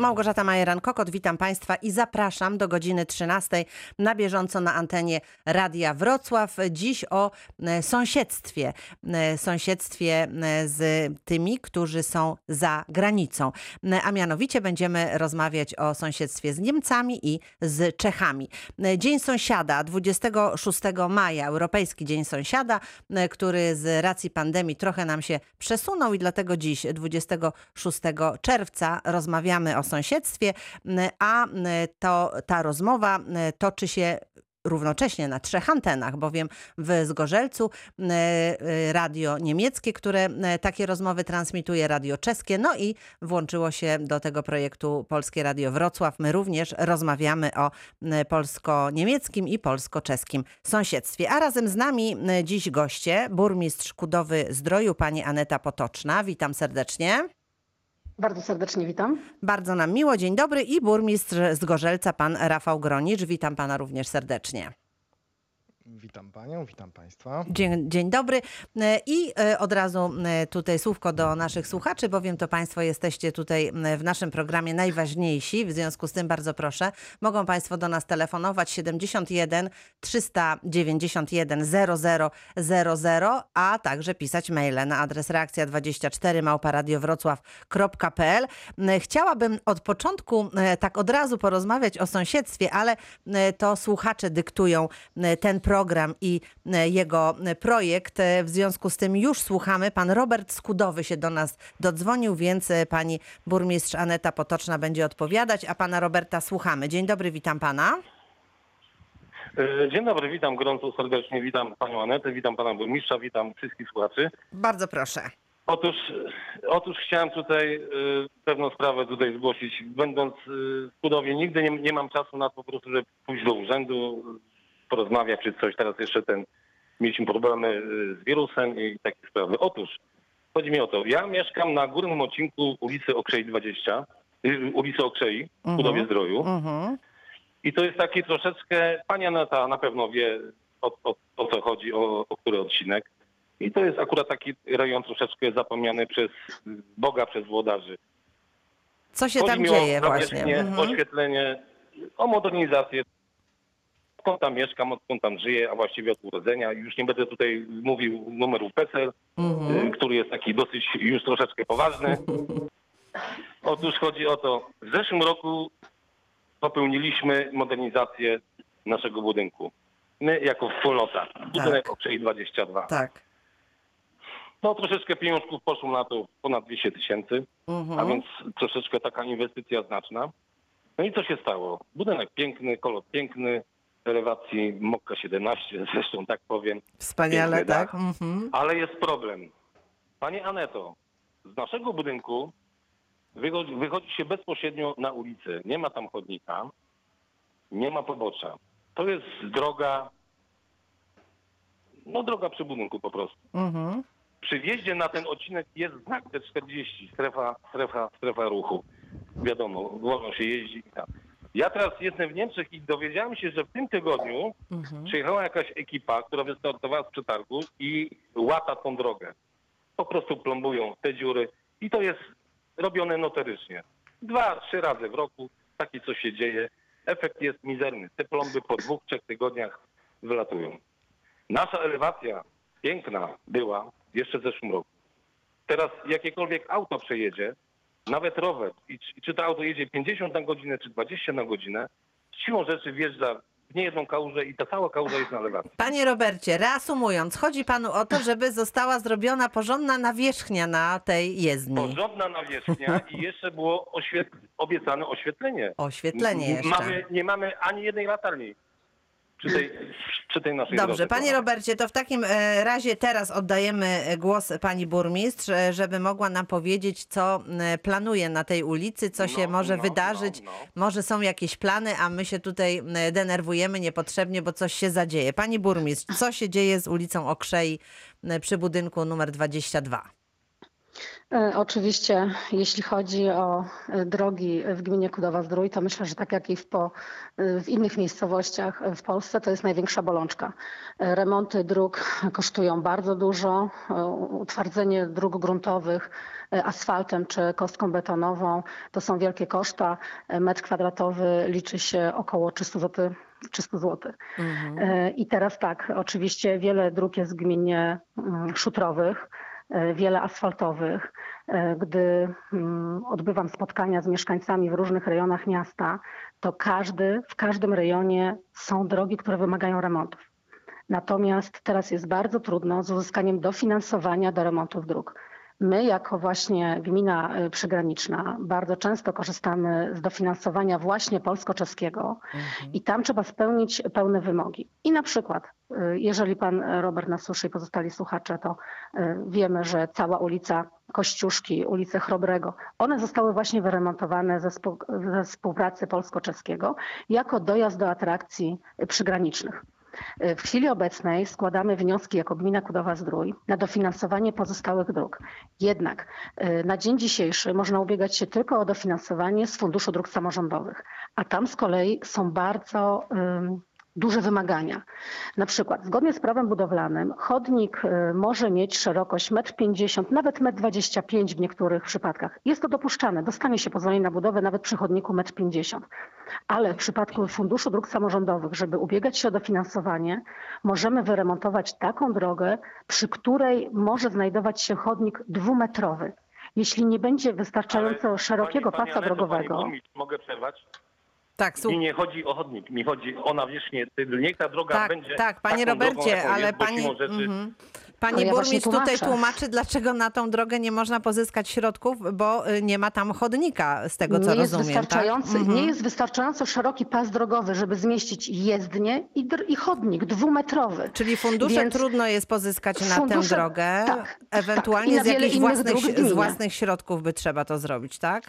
Małgorzata Majeran-Kokot, witam Państwa i zapraszam do godziny 13 na bieżąco na antenie Radia Wrocław. Dziś o e, sąsiedztwie. E, Sąsiedztwie e, z tymi, którzy są za granicą. A mianowicie będziemy rozmawiać o sąsiedztwie z Niemcami i z Czechami. Dzień Sąsiada 26 maja, Europejski Dzień Sąsiada, który z racji pandemii trochę nam się przesunął i dlatego dziś, 26 czerwca, rozmawiamy o sąsiedztwie, a to, ta rozmowa toczy się równocześnie na trzech antenach, bowiem w Zgorzelcu e, radio niemieckie, które takie rozmowy transmituje, radio czeskie, no i włączyło się do tego projektu Polskie Radio Wrocław. My również rozmawiamy o polsko-niemieckim i polsko-czeskim sąsiedztwie. A razem z nami dziś goście, burmistrz Kudowy Zdroju, pani Aneta Potoczna. Witam serdecznie. Bardzo serdecznie witam. Bardzo nam miło, dzień dobry i burmistrz z Gorzelca, pan Rafał Gronicz. Witam pana również serdecznie. Witam panią, witam państwa. Dzień, dzień dobry. E, I e, od razu e, tutaj słówko do naszych słuchaczy, bowiem to Państwo jesteście tutaj w naszym programie najważniejsi. W związku z tym bardzo proszę, mogą Państwo do nas telefonować 71 391 0000, a także pisać maile na adres reakcja 24 małparadiowrocław.pl. Chciałabym od początku tak od razu porozmawiać o sąsiedztwie, ale to słuchacze dyktują ten program i e, jego e, projekt. E, W związku z tym już słuchamy. Pan Robert Skudowy się do nas dodzwonił, więc pani burmistrz Aneta Potoczna będzie odpowiadać, a pana Roberta słuchamy. Dzień dobry, witam pana. Dzień dobry, witam gorąco serdecznie, witam panią Anetę, witam pana burmistrza, witam wszystkich słuchaczy. Bardzo proszę. Otóż, otóż chciałem tutaj pewną sprawę tutaj zgłosić. Będąc w Kudowie nigdy nie, nie mam czasu na to po prostu, żeby pójść do urzędu, porozmawiać czy coś. Teraz jeszcze ten, mieliśmy problemy e, z wirusem i takie sprawy. Otóż, chodzi mi o to, ja mieszkam na górnym odcinku ulicy Okrzei 20, y, ulicy Okrzei w Kudowie Zdroju. Mhm. I to jest taki troszeczkę, pani Aneta na pewno wie o, o, o co chodzi, o, o który odcinek. I to jest akurat taki rejon troszeczkę zapomniany przez Boga, przez włodarzy. Co się Chodzi tam dzieje o właśnie? Mhm. oświetlenie, o modernizację. Skąd tam mieszkam, odkąd tam żyję, a właściwie od urodzenia. Już nie będę tutaj mówił numeru PESEL, Mhm. y, który jest taki dosyć już troszeczkę poważny. Otóż chodzi o to, w zeszłym roku popełniliśmy modernizację naszego budynku. My jako wspólnota. Budynek Tak. Okrzei 22. Tak. No troszeczkę pieniążków poszło na to ponad 200 tysięcy, a Mhm. więc troszeczkę taka inwestycja znaczna. No i co się stało? Budynek piękny, kolor piękny, elewacji Mokka 17, zresztą tak powiem. Wspaniale, Piękny tak? dach. Mhm. Ale jest problem. Panie Aneto, z naszego budynku wychodzi, wychodzi się bezpośrednio na ulicę. Nie ma tam chodnika, nie ma pobocza. To jest droga, no droga przy budynku po prostu. Mhm. Przy wjeździe na ten odcinek jest znak T40, strefa, strefa, strefa ruchu. Wiadomo, wolno się jeździ i tam. Ja teraz jestem w Niemczech i dowiedziałem się, że w tym tygodniu Mhm. przyjechała jakaś ekipa, która wystartowała z przetargu i łata tą drogę. Po prostu plombują te dziury i to jest robione notorycznie. Dwa, trzy razy w roku takie coś się dzieje. Efekt jest mizerny. Te plomby po dwóch, trzech tygodniach wylatują. Nasza elewacja piękna była jeszcze w zeszłym roku. Teraz jakiekolwiek auto przejedzie, nawet rower, i czy, i czy to auto jedzie 50 na godzinę, czy 20 na godzinę, siłą rzeczy wjeżdża w niejedną kałużę i ta cała kałuża jest na elewacji. Panie Robercie, reasumując, chodzi panu o to, żeby została zrobiona porządna nawierzchnia na tej jezdni. Porządna nawierzchnia i jeszcze było oświet... obiecane oświetlenie. Oświetlenie jeszcze. Mamy, nie mamy ani jednej latarni przy tej, przy tej naszej Dobrze, drodze. panie Robercie, to w takim e, razie teraz oddajemy e, głos pani burmistrz, e, żeby mogła nam powiedzieć, co planuje na tej ulicy, co się No, może no, wydarzyć. no, no. Może są jakieś plany, a my się tutaj denerwujemy niepotrzebnie, bo coś się zadzieje. Pani burmistrz, co się dzieje z ulicą Okrzei przy budynku numer 22? E, Oczywiście, jeśli chodzi o e, drogi w gminie Kudowa-Zdrój, to myślę, że tak jak i w, po, e, w innych miejscowościach w Polsce, to jest największa bolączka. Remonty dróg kosztują bardzo dużo. Utwardzenie dróg gruntowych asfaltem czy kostką betonową to są wielkie koszta. Metr kwadratowy liczy się około 300 zł. 300 zł. Mhm. I teraz tak, oczywiście wiele dróg jest gminie mm, szutrowych, wiele asfaltowych. E, Gdy mm, odbywam spotkania z mieszkańcami w różnych rejonach miasta, to każdy, w każdym rejonie są drogi, które wymagają remontów. Natomiast teraz jest bardzo trudno z uzyskaniem dofinansowania do remontów dróg. My, jako właśnie gmina y, przygraniczna, bardzo często korzystamy z dofinansowania właśnie polsko-czeskiego Mhm. i tam trzeba spełnić pełne wymogi. I na przykład, y, jeżeli pan Robert nas słyszy i pozostali słuchacze, to y, wiemy, że cała ulica Kościuszki, ulice Chrobrego, one zostały właśnie wyremontowane ze, spół- ze współpracy polsko-czeskiego jako dojazd do atrakcji przygranicznych. Y, W chwili obecnej składamy wnioski jako gmina Kudowa-Zdrój na dofinansowanie pozostałych dróg. Jednak y, na dzień dzisiejszy można ubiegać się tylko o dofinansowanie z Funduszu Dróg Samorządowych, a tam z kolei są bardzo duże wymagania. Na przykład zgodnie z prawem budowlanym chodnik y, może mieć szerokość 1,50 m, nawet 1,25 m w niektórych przypadkach. Jest to dopuszczane. Dostanie się pozwolenie na budowę nawet przy chodniku 1,50 m. Ale w przypadku Funduszu Dróg Samorządowych, żeby ubiegać się o dofinansowanie, możemy wyremontować taką drogę, przy której może znajdować się chodnik dwumetrowy. Jeśli nie będzie wystarczająco Ale szerokiego pani- pani pasa Aneto, drogowego, Pani mogę przerwać? Tak, Mi słuch- nie chodzi o chodnik, mi chodzi o nawierzchnię. Niech ta droga tak, będzie. tak, panie taką drogą, Robercie, jaką ale bo pani, siłą rzeczy mhm. No pani ja właśnie burmistrz tutaj tłumaczę. tłumaczy, dlaczego na tą drogę nie można pozyskać środków, bo y, nie ma tam chodnika, z tego co nie jest rozumiem. Tak? wystarczający, Mhm. nie jest wystarczająco szeroki pas drogowy, żeby zmieścić jezdnię i, dr- i chodnik dwumetrowy. Czyli fundusze Więc trudno jest pozyskać na tę fundusze- drogę. tak, Ewentualnie tak. I z wiele jakichś innych własnych, dróg w z gminie. własnych środków by trzeba to zrobić, tak?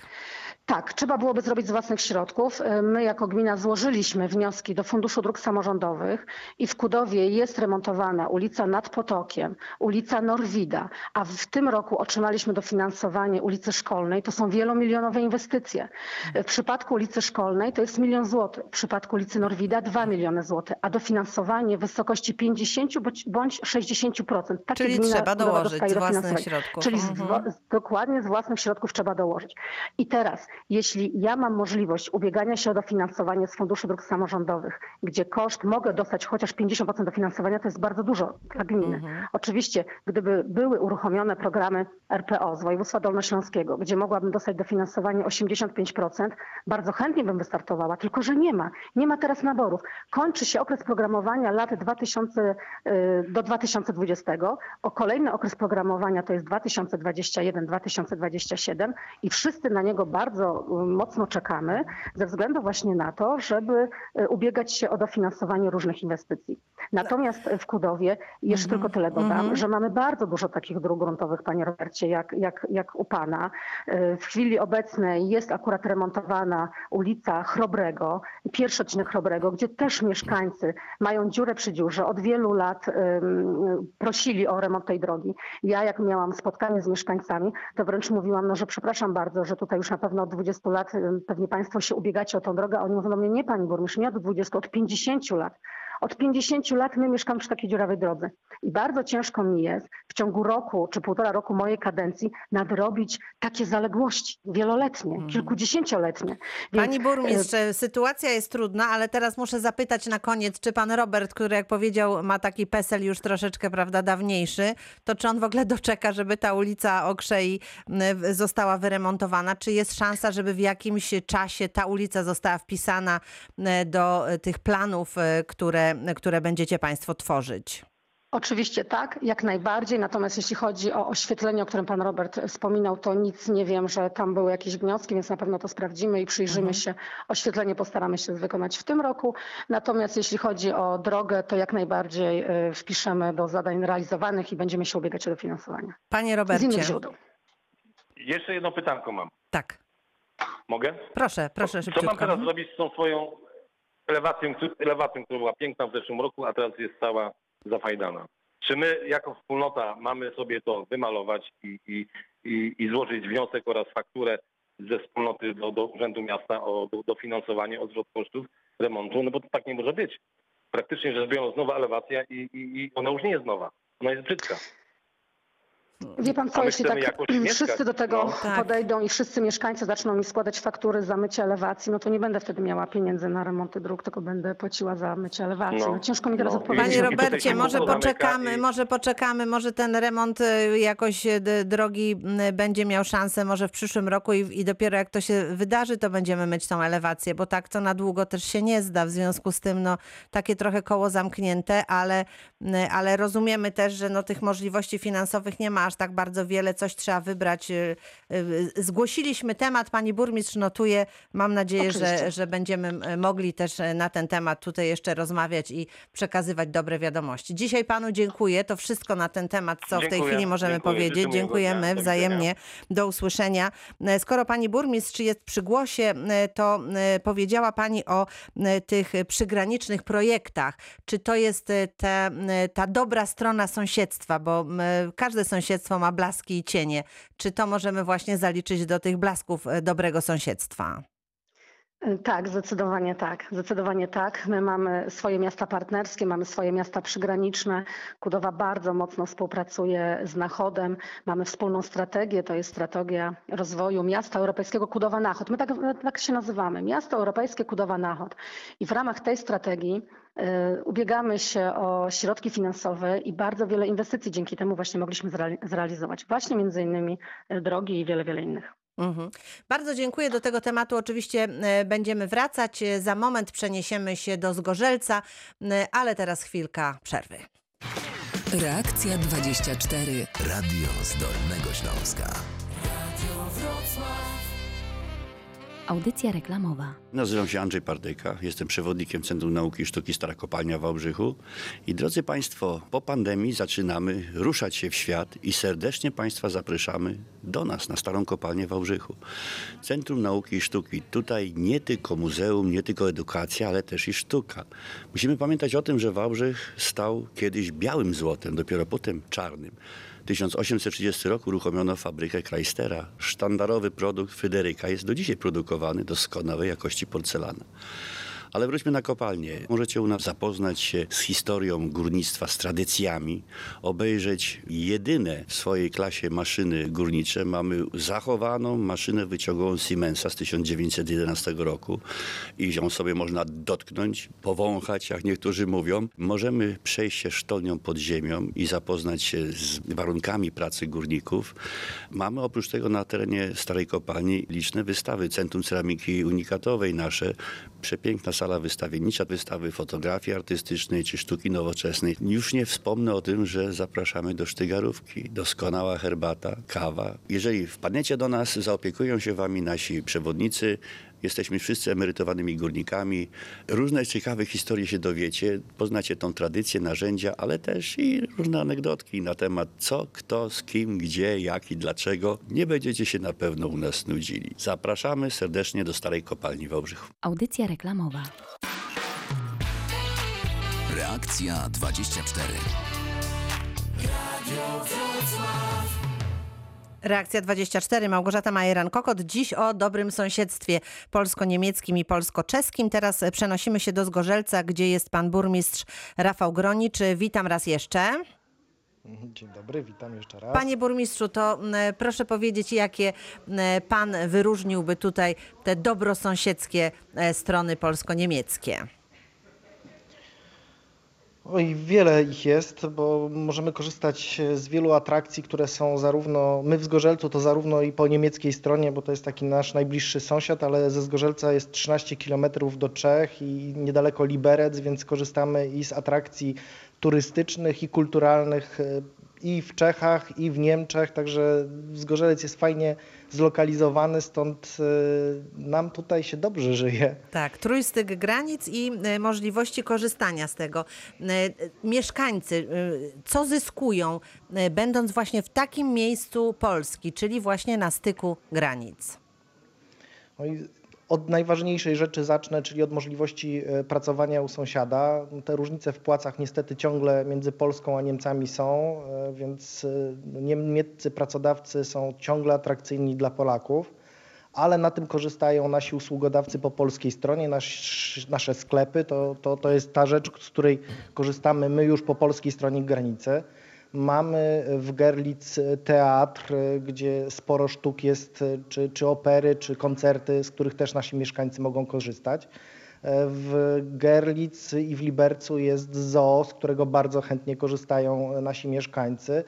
Tak, trzeba byłoby zrobić z własnych środków. My jako gmina złożyliśmy wnioski do Funduszu Dróg Samorządowych i w Kudowie jest remontowana ulica nad Potokiem, ulica Norwida, a w tym roku otrzymaliśmy dofinansowanie ulicy Szkolnej. To są wielomilionowe inwestycje. W przypadku ulicy Szkolnej to jest milion złotych, w przypadku ulicy Norwida 2 miliony złotych, a dofinansowanie w wysokości 50 bądź- bądź 60%. Takie Czyli trzeba dołożyć z własnych środków. Czyli z, Mhm. dokładnie z własnych środków trzeba dołożyć. I teraz, jeśli ja mam możliwość ubiegania się o dofinansowanie z Funduszu Dróg Samorządowych, gdzie koszt mogę dostać chociaż 50% dofinansowania, to jest bardzo dużo dla gminy. Mhm. Oczywiście, gdyby były uruchomione programy RPO z województwa dolnośląskiego, gdzie mogłabym dostać dofinansowanie 85%, bardzo chętnie bym wystartowała, tylko że nie ma. Nie ma teraz naborów. Kończy się okres programowania lat 2000 y, do 2020. O kolejny okres programowania to jest 2021-2027 i wszyscy na niego bardzo y, mocno czekamy ze względu właśnie na to, żeby y, ubiegać się o dofinansowanie różnych inwestycji. Natomiast w Kudowie, jeszcze Mhm, tylko tyle dodam, mhm. że mamy bardzo dużo takich dróg gruntowych, panie Robercie, jak, jak, jak u pana. Y, W chwili obecnej jest akurat remontowana ulica Chrobrego, pierwszy odcinek Chrobrego, gdzie też mieszkańcy mają dziurę przy dziurze. Od wielu lat ym, prosili o remont tej drogi. Ja jak miałam spotkanie z mieszkańcami, to wręcz mówiłam, no, że przepraszam bardzo, że tutaj już na pewno 20 lat pewnie państwo się ubiegacie o tą drogę, a oni mówią do mnie, nie pani burmistrz, nie od 20, od 50 lat. Od 50 lat my mieszkamy przy takiej dziurawej drodze. I bardzo ciężko mi jest w ciągu roku czy półtora roku mojej kadencji nadrobić takie zaległości wieloletnie, Mhm. kilkudziesięcioletnie. Więc, Pani burmistrz, sytuacja jest trudna, ale teraz muszę zapytać na koniec, czy pan Robert, który jak powiedział ma taki PESEL już troszeczkę, prawda, dawniejszy, to czy on w ogóle doczeka, żeby ta ulica Okrzei w- została wyremontowana? Czy jest szansa, żeby w jakimś czasie ta ulica została wpisana m, do tych planów, e, które, które będziecie państwo tworzyć? Oczywiście tak, jak najbardziej. Natomiast jeśli chodzi o oświetlenie, o którym pan Robert wspominał, to nic nie wiem, że tam były jakieś wnioski, więc na pewno to sprawdzimy i przyjrzymy Mhm. się. Oświetlenie postaramy się wykonać w tym roku. Natomiast jeśli chodzi o drogę, to jak najbardziej y, wpiszemy do zadań realizowanych i będziemy się ubiegać o dofinansowanie. Panie Z innych Robercie. źródeł. Jeszcze jedno pytanko mam. Tak, Mogę? proszę, proszę Co mam szybciutko. teraz zrobić z tą swoją elewacją, elewacją, która była piękna w zeszłym roku, a teraz jest cała zafajdana? Czy my jako wspólnota mamy sobie to wymalować i, i, i, i złożyć wniosek oraz fakturę ze wspólnoty do, do Urzędu Miasta o do, dofinansowanie od zwrot kosztów remontu? No bo to tak nie może być. Praktycznie rzecz biorąc, nowa elewacja i, i, i ona już nie jest nowa. Ona jest brzydka. Wie pan co, jeśli tak wszyscy do tego no. Tak. podejdą i wszyscy mieszkańcy zaczną mi składać faktury za mycie elewacji, no to nie będę wtedy miała pieniędzy na remonty dróg, tylko będę płaciła za mycie elewacji. No. No, ciężko mi teraz No. odpowiedzieć. Panie Robercie, może poczekamy, i- może poczekamy, może ten remont y, jakoś y, drogi będzie miał szansę może w przyszłym roku i, i dopiero jak to się wydarzy, to będziemy mieć tą elewację, bo tak to na długo też się nie zda. W związku z tym no, takie trochę koło zamknięte, ale, ale rozumiemy też, że no, tych możliwości finansowych nie ma aż tak bardzo wiele, coś trzeba wybrać. y, y, Zgłosiliśmy temat, pani burmistrz notuje. Mam nadzieję, że, Oczywiście. że będziemy mogli też e, na ten temat tutaj jeszcze rozmawiać i przekazywać dobre wiadomości. Dzisiaj panu dziękuję. To wszystko na ten temat, co w tej Dziękuję. chwili możemy Dziękuję. powiedzieć. Dziękujemy dnia. Wzajemnie. Do usłyszenia. E, Skoro pani burmistrz jest przy głosie, e, to powiedziała pani o tych przygranicznych projektach. Czy to jest te, ta dobra strona sąsiedztwa, bo każde sąsiedztwo ma blaski i cienie. Czy to możemy właśnie zaliczyć do tych blasków e, dobrego sąsiedztwa? Tak, zdecydowanie tak. Zdecydowanie tak. My mamy swoje miasta partnerskie, mamy swoje miasta przygraniczne. Kudowa bardzo mocno współpracuje z Nachodem. Mamy wspólną strategię, to jest strategia rozwoju miasta europejskiego Kudowa-Nachod. My tak, tak się nazywamy, Miasto Europejskie Kudowa-Nachod. I w ramach tej strategii y, ubiegamy się o środki finansowe i bardzo wiele inwestycji dzięki temu właśnie mogliśmy zreali- zrealizować. Właśnie między innymi drogi i wiele, wiele innych. Mhm. Bardzo dziękuję. Do tego tematu oczywiście e, będziemy wracać. E, Za moment przeniesiemy się do Zgorzelca, e, ale teraz chwilka przerwy. Reakcja 24. Radio z Dolnego Śląska. Audycja reklamowa. Nazywam się Andrzej Pardejka, jestem przewodnikiem Centrum Nauki i Sztuki Stara Kopalnia w Wałbrzychu. I drodzy Państwo, po pandemii zaczynamy ruszać się w świat i serdecznie Państwa zapraszamy do nas na Starą Kopalnię w Wałbrzychu. Centrum Nauki i Sztuki. Tutaj nie tylko muzeum, nie tylko edukacja, ale też i sztuka. Musimy pamiętać o tym, że Wałbrzych stał kiedyś białym złotem, dopiero potem czarnym. W 1830 roku uruchomiono fabrykę Kleistera. Sztandarowy produkt Fryderyka jest do dzisiaj produkowany doskonałej jakości porcelana. Ale wróćmy na kopalnię. Możecie u nas zapoznać się z historią górnictwa, z tradycjami, obejrzeć jedyne w swojej klasie maszyny górnicze. Mamy zachowaną maszynę wyciągową Siemensa z 1911 roku i ją sobie można dotknąć, powąchać, jak niektórzy mówią. Możemy przejść się sztolnią pod ziemią i zapoznać się z warunkami pracy górników. Mamy oprócz tego na terenie Starej Kopalni liczne wystawy. Centrum Ceramiki Unikatowej nasze, przepiękna sala wystawiennicza, wystawy fotografii artystycznej czy sztuki nowoczesnej. Już nie wspomnę o tym, że zapraszamy do sztygarówki. Doskonała herbata, kawa. Jeżeli wpadniecie do nas, zaopiekują się wami nasi przewodnicy. Jesteśmy wszyscy emerytowanymi górnikami. Różne ciekawe historie się dowiecie. Poznacie tą tradycję, narzędzia, ale też i różne anegdotki na temat co, kto, z kim, gdzie, jak i dlaczego. Nie będziecie się na pewno u nas nudzili. Zapraszamy serdecznie do Starej Kopalni w Wałbrzychu. Audycja reklamowa. Reakcja 24. Reakcja 24, Małgorzata Majeran-Kokot. Dziś o dobrym sąsiedztwie polsko-niemieckim i polsko-czeskim. Teraz przenosimy się do Zgorzelca, gdzie jest pan burmistrz Rafał Gronicz. Witam raz jeszcze. Dzień dobry, witam jeszcze raz. Panie burmistrzu, to proszę powiedzieć, jakie pan wyróżniłby tutaj te dobrosąsiedzkie e, strony polsko-niemieckie? Oj, wiele ich jest, bo możemy korzystać z wielu atrakcji, które są zarówno, my w Zgorzelcu to zarówno i po niemieckiej stronie, bo to jest taki nasz najbliższy sąsiad, ale ze Zgorzelca jest 13 km do Czech i niedaleko Liberec, więc korzystamy i z atrakcji turystycznych i kulturalnych i w Czechach, i w Niemczech, także Zgorzelec jest fajnie zlokalizowany, stąd e, nam tutaj się dobrze żyje. Tak, trójstyk granic i e, możliwości korzystania z tego. E, Mieszkańcy, co zyskują, będąc właśnie w takim miejscu Polski, czyli właśnie na styku granic? No Od najważniejszej rzeczy zacznę, czyli od możliwości e, pracowania u sąsiada. Te różnice w płacach niestety ciągle między Polską a Niemcami są, e, więc e, niemieccy pracodawcy są ciągle atrakcyjni dla Polaków, ale na tym korzystają nasi usługodawcy po polskiej stronie, nasz, nasze sklepy. To, to, to jest ta rzecz, z której korzystamy my już po polskiej stronie granicy. Mamy w Gerlitz teatr, gdzie sporo sztuk jest, czy, czy opery, czy koncerty, z których też nasi mieszkańcy mogą korzystać. W Gerlitz i w Libercu jest zoo, z którego bardzo chętnie korzystają nasi mieszkańcy.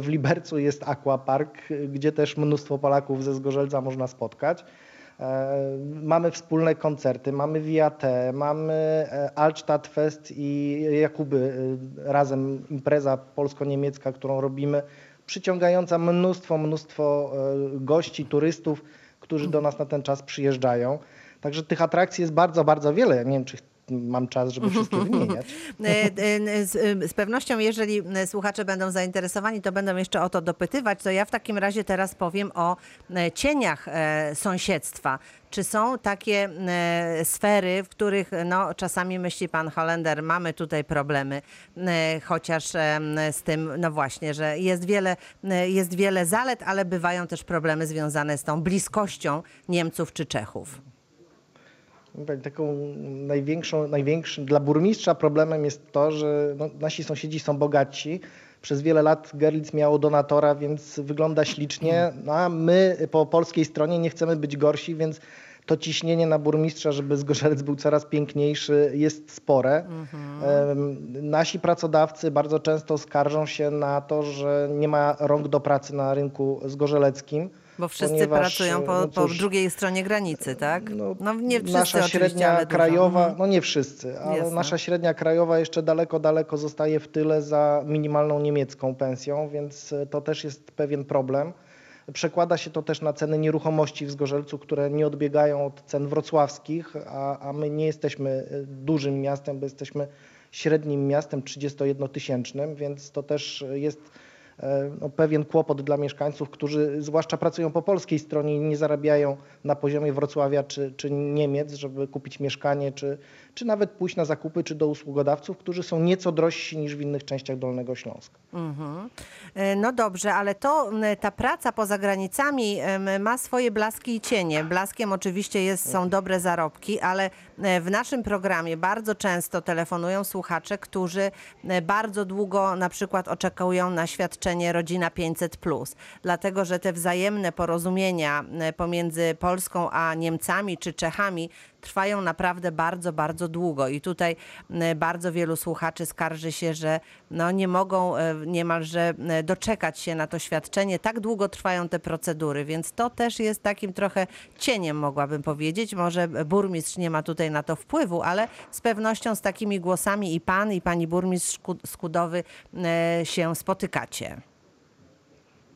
W Libercu jest aquapark, gdzie też mnóstwo Polaków ze Zgorzelca można spotkać. E, mamy wspólne koncerty, mamy VIAT, mamy e, Altstadt Fest i Jakuby, e, razem impreza polsko-niemiecka, którą robimy, przyciągająca mnóstwo, mnóstwo gości, turystów, którzy do nas na ten czas przyjeżdżają. Także tych atrakcji jest bardzo, bardzo wiele. Nie wiem, czy mam czas, żeby wszystkie wymieniać. Z, z, pewnością, jeżeli słuchacze będą zainteresowani, to będą jeszcze o to dopytywać. To ja w takim razie teraz powiem o cieniach sąsiedztwa. Czy są takie sfery, w których no, czasami myśli pan Holender, mamy tutaj problemy, chociaż z tym, no właśnie, że jest wiele, jest wiele zalet, ale bywają też problemy związane z tą bliskością Niemców czy Czechów. Taką największą, największym dla burmistrza problemem jest to, że no, nasi sąsiedzi są bogaci. Przez wiele lat Gerlitz miało donatora, więc wygląda ślicznie, no, a my po polskiej stronie nie chcemy być gorsi, więc to ciśnienie na burmistrza, żeby Zgorzelec był coraz piękniejszy, jest spore. Mhm. Nasi pracodawcy bardzo często skarżą się na to, że nie ma rąk do pracy na rynku zgorzeleckim. Bo wszyscy ponieważ, pracują po, no cóż, po, drugiej stronie granicy, tak? No, no nie wszyscy Nasza średnia krajowa, dużo. no nie wszyscy, ale Jasne. nasza średnia krajowa jeszcze daleko, daleko zostaje w tyle za minimalną niemiecką pensją, więc to też jest pewien problem. Przekłada się to też na ceny nieruchomości w Zgorzelcu, które nie odbiegają od cen wrocławskich, a, a my nie jesteśmy dużym miastem, bo jesteśmy średnim miastem 31-tysięcznym, więc to też jest E, no, pewien kłopot dla mieszkańców, którzy zwłaszcza pracują po polskiej stronie i nie zarabiają na poziomie Wrocławia czy, czy Niemiec, żeby kupić mieszkanie, czy, czy nawet pójść na zakupy, czy do usługodawców, którzy są nieco drożsi niż w innych częściach Dolnego Śląska. Mhm. E, no dobrze, ale to ta praca poza granicami ma swoje blaski i cienie. Blaskiem oczywiście jest, są dobre zarobki, ale e, w naszym programie bardzo często telefonują słuchacze, którzy bardzo długo na przykład oczekują na świadczenie Rodzina 500, dlatego że te wzajemne porozumienia e, pomiędzy Polską a Niemcami czy Czechami trwają naprawdę bardzo, bardzo długo. I tutaj bardzo wielu słuchaczy skarży się, że no nie mogą e, niemalże doczekać się na to świadczenie. Tak długo trwają te procedury, więc to też jest takim trochę cieniem, mogłabym powiedzieć. Może burmistrz nie ma tutaj na to wpływu, ale z pewnością z takimi głosami i pan, i pani burmistrz Skudowy się spotykacie.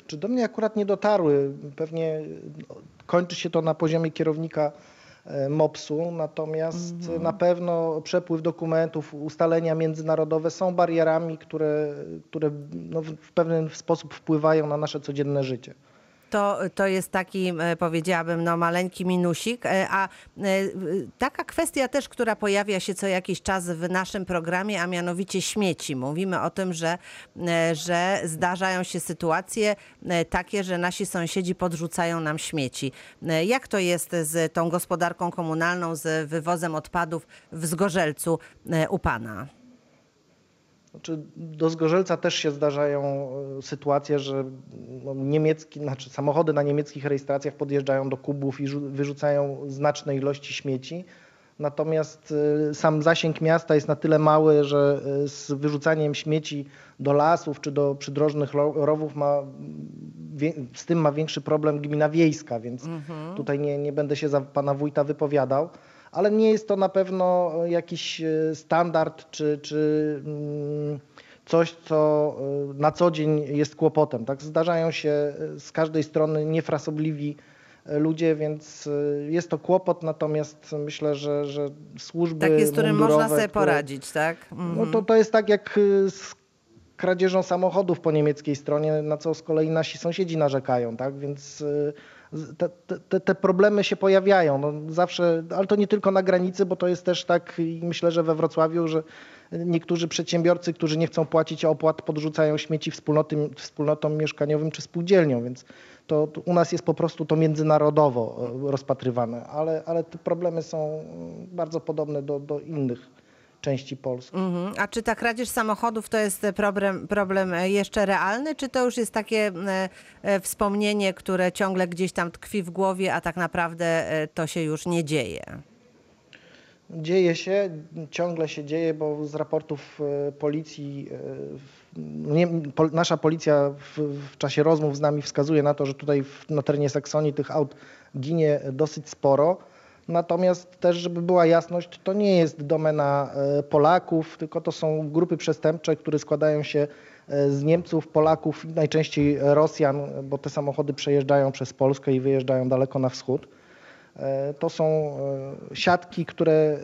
Czy do mnie akurat nie dotarły? Pewnie kończy się to na poziomie kierownika E, MOPS-u, natomiast mhm. na pewno przepływ dokumentów, ustalenia międzynarodowe są barierami, które, które no w pewien sposób wpływają na nasze codzienne życie to, to jest taki, e, powiedziałabym, no, maleńki minusik. E, a e, taka kwestia też, która pojawia się co jakiś czas w naszym programie, a mianowicie śmieci. Mówimy o tym, że, że zdarzają się sytuacje takie, że nasi sąsiedzi podrzucają nam śmieci. Jak to jest z tą gospodarką komunalną, z wywozem odpadów w Zgorzelcu u Pana? Znaczy, do Zgorzelca też się zdarzają e, sytuacje, że no, niemiecki, znaczy samochody na niemieckich rejestracjach podjeżdżają do kubów i wyrzucają znaczne ilości śmieci. Natomiast e, sam zasięg miasta jest na tyle mały, że e, z wyrzucaniem śmieci do lasów czy do przydrożnych rowów ma, z tym ma większy problem gmina wiejska, więc mhm. tutaj nie, nie będę się za pana wójta wypowiadał ale nie jest to na pewno jakiś e, standard czy, czy mm, coś, co e, na co dzień jest kłopotem. Tak? Zdarzają się e, z każdej strony niefrasobliwi ludzie, więc jest to kłopot, natomiast myślę, że, że służby Takie, z którym można sobie które, poradzić, tak? Mhm. No to, to jest tak jak z kradzieżą samochodów po niemieckiej stronie, na co z kolei nasi sąsiedzi narzekają, tak? Więc te, te, te problemy się pojawiają. No zawsze, ale to nie tylko na granicy, bo to jest też tak i myślę, że we Wrocławiu, że niektórzy przedsiębiorcy, którzy nie chcą płacić opłat, podrzucają śmieci wspólnoty, wspólnotom mieszkaniowym czy spółdzielniom, więc to, to u nas jest po prostu to międzynarodowo e, rozpatrywane, ale, ale te problemy są bardzo podobne do, do innych części Polski. Mhm. A czy ta kradzież samochodów to jest problem, problem e, jeszcze realny, czy to już jest takie e, e, wspomnienie, które ciągle gdzieś tam tkwi w głowie, a tak naprawdę to się już nie dzieje? Dzieje się, ciągle się dzieje, bo z raportów policji, nie, pol, nasza policja w, w czasie rozmów z nami wskazuje na to, że tutaj w, na terenie Saksonii tych aut ginie dosyć sporo. Natomiast też, żeby była jasność, to nie jest domena e, Polaków, tylko to są grupy przestępcze, które składają się e, z Niemców, Polaków najczęściej Rosjan, bo te samochody przejeżdżają przez Polskę i wyjeżdżają daleko na wschód. E, To są siatki, które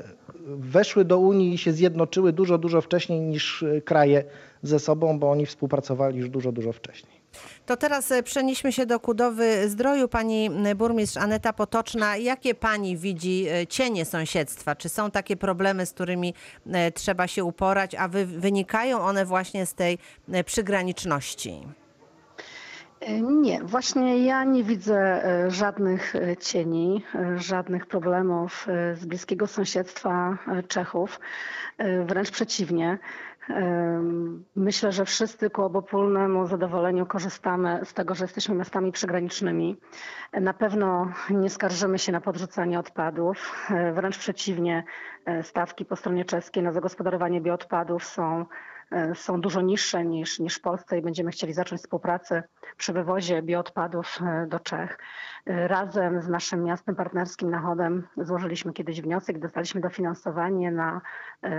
weszły do Unii i się zjednoczyły dużo, dużo wcześniej niż kraje ze sobą, bo oni współpracowali już dużo, dużo wcześniej. To teraz e, przenieśmy się do Kudowy Zdroju. Pani m, burmistrz Aneta Potoczna, jakie pani widzi e, cienie sąsiedztwa? Czy są takie problemy, z którymi e, trzeba się uporać, a wy, wynikają one właśnie z tej e, przygraniczności? E, Nie, właśnie ja nie widzę e, żadnych e, cieni, e, żadnych problemów e, z bliskiego sąsiedztwa e, Czechów. E, Wręcz przeciwnie. Myślę, że wszyscy ku obopólnemu zadowoleniu korzystamy z tego, że jesteśmy miastami przygranicznymi. Na pewno nie skarżymy się na podrzucanie odpadów. E, Wręcz przeciwnie, e, stawki po stronie czeskiej na zagospodarowanie bioodpadów są są dużo niższe niż, niż w Polsce i będziemy chcieli zacząć współpracę przy wywozie bioodpadów e, do Czech. E, Razem z naszym miastem partnerskim Nachodem złożyliśmy kiedyś wniosek, dostaliśmy dofinansowanie na, e,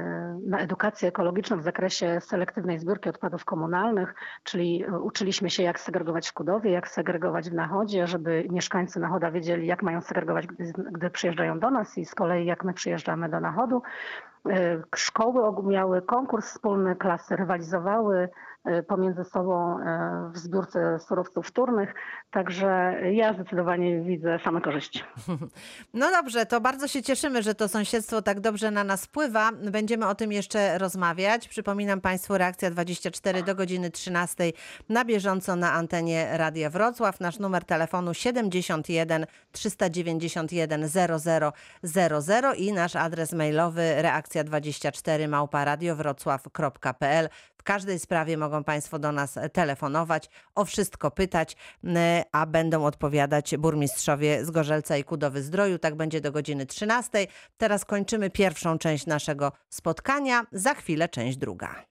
na edukację ekologiczną w zakresie selektywnej zbiórki odpadów komunalnych, czyli e, uczyliśmy się jak segregować w Kudowie, jak segregować w Nachodzie, żeby mieszkańcy Nachoda wiedzieli jak mają segregować, gdy, gdy przyjeżdżają do nas i z kolei jak my przyjeżdżamy do Nachodu. E, Szkoły miały konkurs wspólny, klasy rywalizowały pomiędzy sobą e, w zbiórce surowców wtórnych, także ja zdecydowanie widzę same korzyści. No dobrze, to bardzo się cieszymy, że to sąsiedztwo tak dobrze na nas wpływa. Będziemy o tym jeszcze rozmawiać. Przypominam Państwu, reakcja 24 do godziny 13 na bieżąco na antenie Radia Wrocław. Nasz numer telefonu 71 391 0000 i nasz adres mailowy reakcja24 małpa radiowrocław.pl. W każdej sprawie mogą Państwo do nas telefonować, o wszystko pytać, a będą odpowiadać burmistrzowie z Gorzelca i Kudowy Zdroju. Tak będzie do godziny 13. Teraz kończymy pierwszą część naszego spotkania. Za chwilę część druga.